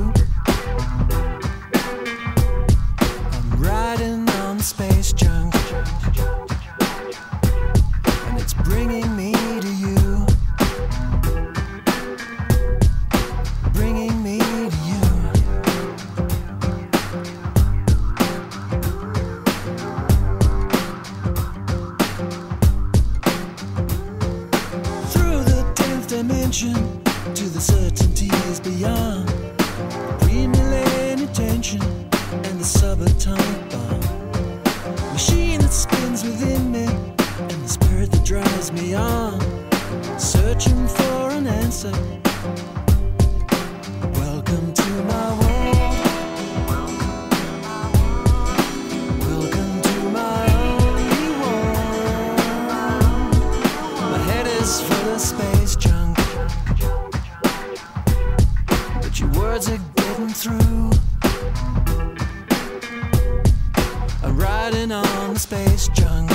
riding on the space junk.